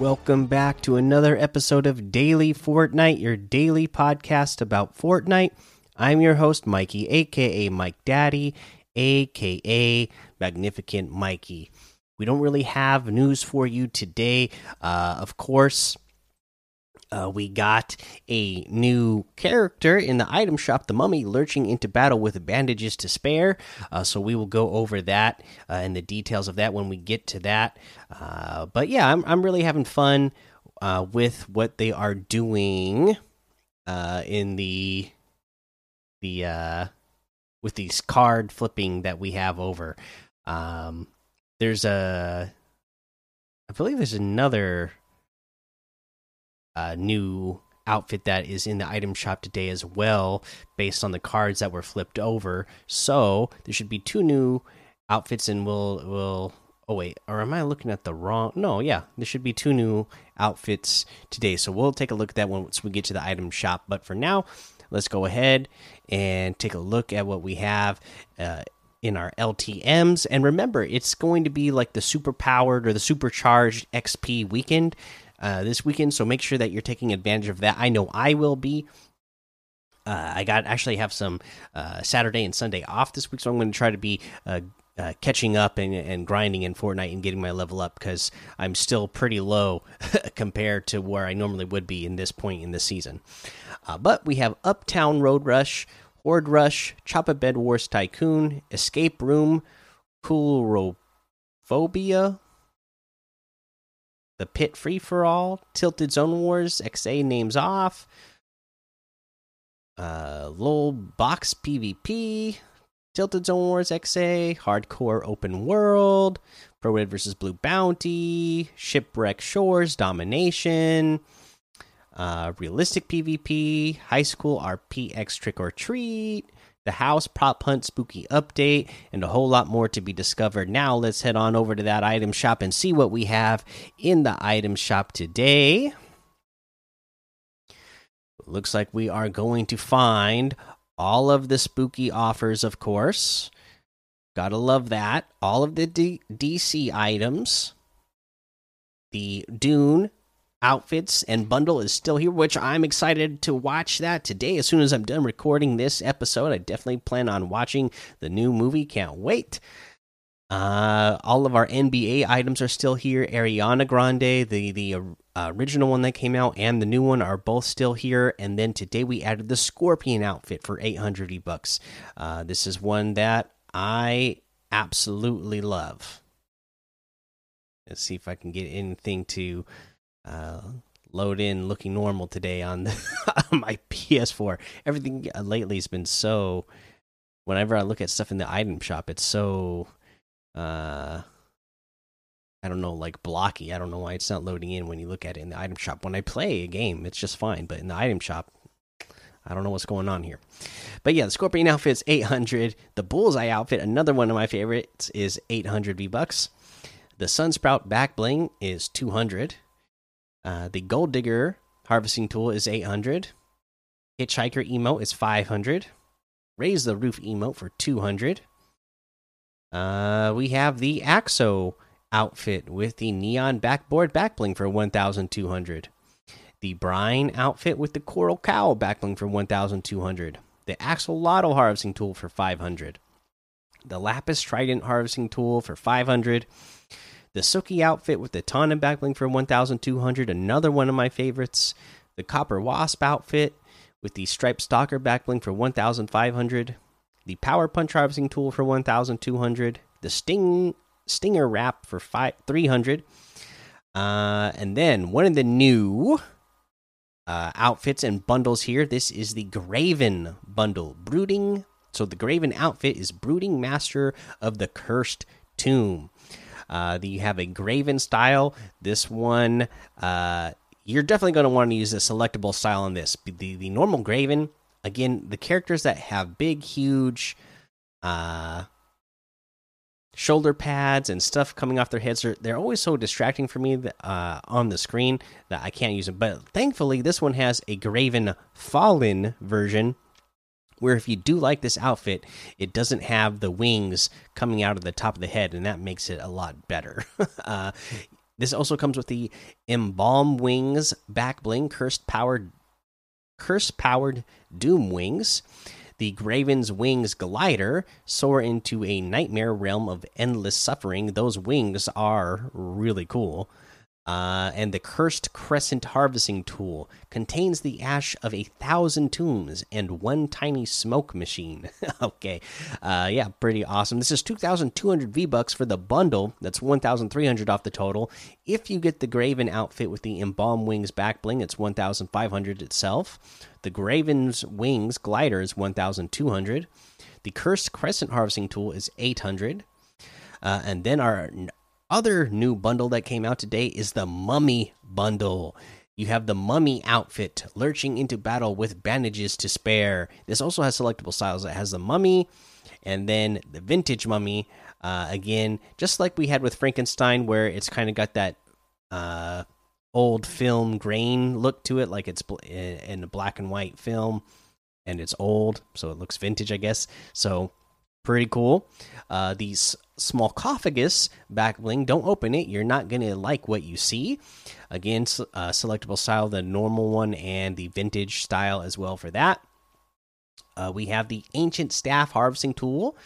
Welcome back to another episode of Daily Fortnite, your daily podcast about Fortnite. I'm your host, Mikey, aka Mike Daddy, aka Magnificent Mikey. We don't really have news for you today. Uh, of course, uh, we got a new character in the item shop, the mummy, lurching into battle with bandages to spare. Uh, so we will go over that uh, and the details of that when we get to that. Uh, but yeah, I'm I'm really having fun uh, with what they are doing uh, in the the with these card flipping that we have over. Um, there's a, I believe there's another uh, new outfit that is in the item shop today as well, based on the cards that were flipped over. So there should be two new outfits, and we'll we'll. Oh wait, or am I looking at the wrong? No, yeah, there should be two new outfits today. So we'll take a look at that once we get to the item shop. But for now, let's go ahead and take a look at what we have. Uh, in our LTMs. And remember, it's going to be like the super powered or the supercharged XP weekend uh, this weekend. So make sure that you're taking advantage of that. I know I will be. Uh, I got actually have some uh, Saturday and Sunday off this week, so I'm going to try to be uh, uh, catching up and, and grinding in Fortnite and getting my level up because I'm still pretty low compared to where I normally would be in this point in the season. But we have Uptown Road Rush, Horde Rush, Chop a Bed Wars Tycoon, Escape Room, Coolrophobia, The Pit Free for All, Tilted Zone Wars, XA Names Off, uh, LOL Box PvP, Tilted Zone Wars XA, Hardcore Open World, Pro Red vs. Blue Bounty, Shipwreck Shores, Domination uh, realistic PvP, high school RPX trick or treat, the house prop hunt spooky update, and a whole lot more to be discovered. Now, let's head on over to that item shop and see what we have in the item shop today. Looks like we are going to find all of the spooky offers, of course. Gotta love that. All of the D DC items. The Dune outfits and bundle is still here, which I'm excited to watch that today. As soon as I'm done recording this episode, I definitely plan on watching the new movie. Can't wait. Uh, all of our NBA items are still here. Ariana Grande, the the uh, original one that came out, and the new one are both still here. And then today we added the Scorpion outfit for 800 e bucks. Uh, this is one that I absolutely love. Let's see if I can get anything to uh, load in looking normal today on, the, on my PS4. Everything uh, lately has been so. Whenever I look at stuff in the item shop, it's so. Uh, I don't know, like blocky. I don't know why it's not loading in when you look at it in the item shop. When I play a game, it's just fine, but in the item shop, I don't know what's going on here. But yeah, the Scorpion outfit's 800. The Bullseye outfit, another one of my favorites, is 800 V bucks. The Sunsprout back bling is 200. Uh, the Gold Digger harvesting tool is 800. Hitchhiker emote is 500. Raise the roof emote for 200. Uh, we have the Axo outfit with the neon backboard backbling for 1200. The Brine outfit with the Coral Cow backbling for 1200. The Axolotl harvesting tool for 500. The Lapis Trident harvesting tool for 500 the Suki outfit with the Tauntaun backbling for 1,200, another one of my favorites. The Copper Wasp outfit with the Striped Stalker backbling for 1,500. The Power Punch harvesting tool for 1,200. The Sting Stinger wrap for five, 300. Uh, and then one of the new uh, outfits and bundles here. This is the Graven bundle. Brooding. So the Graven outfit is Brooding Master of the Cursed Tomb. Uh, you have a Graven style. This one, uh, you're definitely going to want to use a selectable style on this. The the normal Graven, again, the characters that have big, huge, uh, shoulder pads and stuff coming off their heads are they're always so distracting for me that, uh, on the screen that I can't use them. But thankfully, this one has a Graven Fallen version where if you do like this outfit, it doesn't have the wings coming out of the top of the head, and that makes it a lot better. uh, this also comes with the Embalm Wings back bling, cursed powered, curse powered Doom Wings. The Graven's Wings glider soar into a nightmare realm of endless suffering. Those wings are really cool. Uh, and the Cursed Crescent Harvesting Tool contains the ash of a thousand tombs and one tiny smoke machine. okay, uh, yeah, pretty awesome. This is 2,200 V bucks for the bundle. That's 1,300 off the total. If you get the Graven outfit with the Embalm Wings back bling, it's 1,500 itself. The Graven's Wings glider is 1,200. The Cursed Crescent Harvesting Tool is 800. Uh, and then our other new bundle that came out today is the Mummy Bundle. You have the mummy outfit lurching into battle with bandages to spare. This also has selectable styles. It has the mummy and then the vintage mummy. Uh, again, just like we had with Frankenstein, where it's kind of got that uh, old film grain look to it, like it's in a black and white film and it's old, so it looks vintage, I guess. So pretty cool. Uh, these smallcophagus back bling, don't open it. You're not going to like what you see. Again, uh, selectable style, the normal one and the vintage style as well for that. Uh, we have the ancient staff harvesting tool.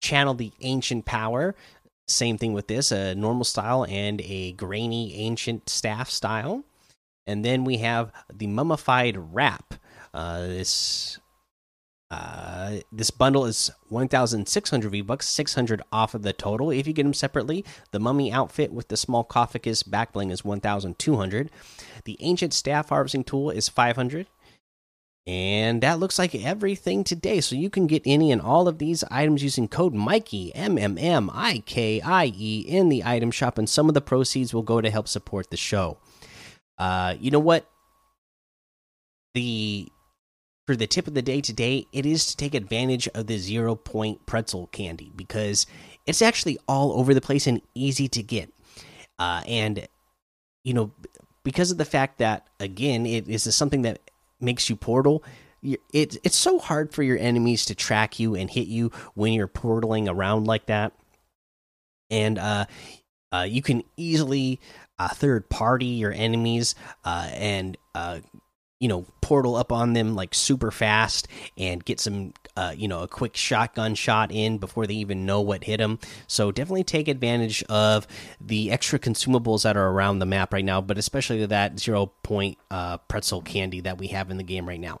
Channel the ancient power. Same thing with this, a normal style and a grainy ancient staff style. And then we have the mummified wrap. Uh, this uh, this bundle is 1,600 V bucks, 600 off of the total. If you get them separately, the mummy outfit with the smallcophagus backbling is 1,200. The ancient staff harvesting tool is 500. And that looks like everything today. So you can get any and all of these items using code Mikey M M M I K I E in the item shop, and some of the proceeds will go to help support the show. Uh, you know what? The for the tip of the day today, it is to take advantage of the zero point pretzel candy because it's actually all over the place and easy to get. Uh, and, you know, because of the fact that, again, it is something that makes you portal. It, it's so hard for your enemies to track you and hit you when you're portaling around like that. And uh, uh, you can easily uh, third party your enemies uh, and uh, you know portal up on them like super fast and get some uh, you know a quick shotgun shot in before they even know what hit them so definitely take advantage of the extra consumables that are around the map right now but especially that zero point uh, pretzel candy that we have in the game right now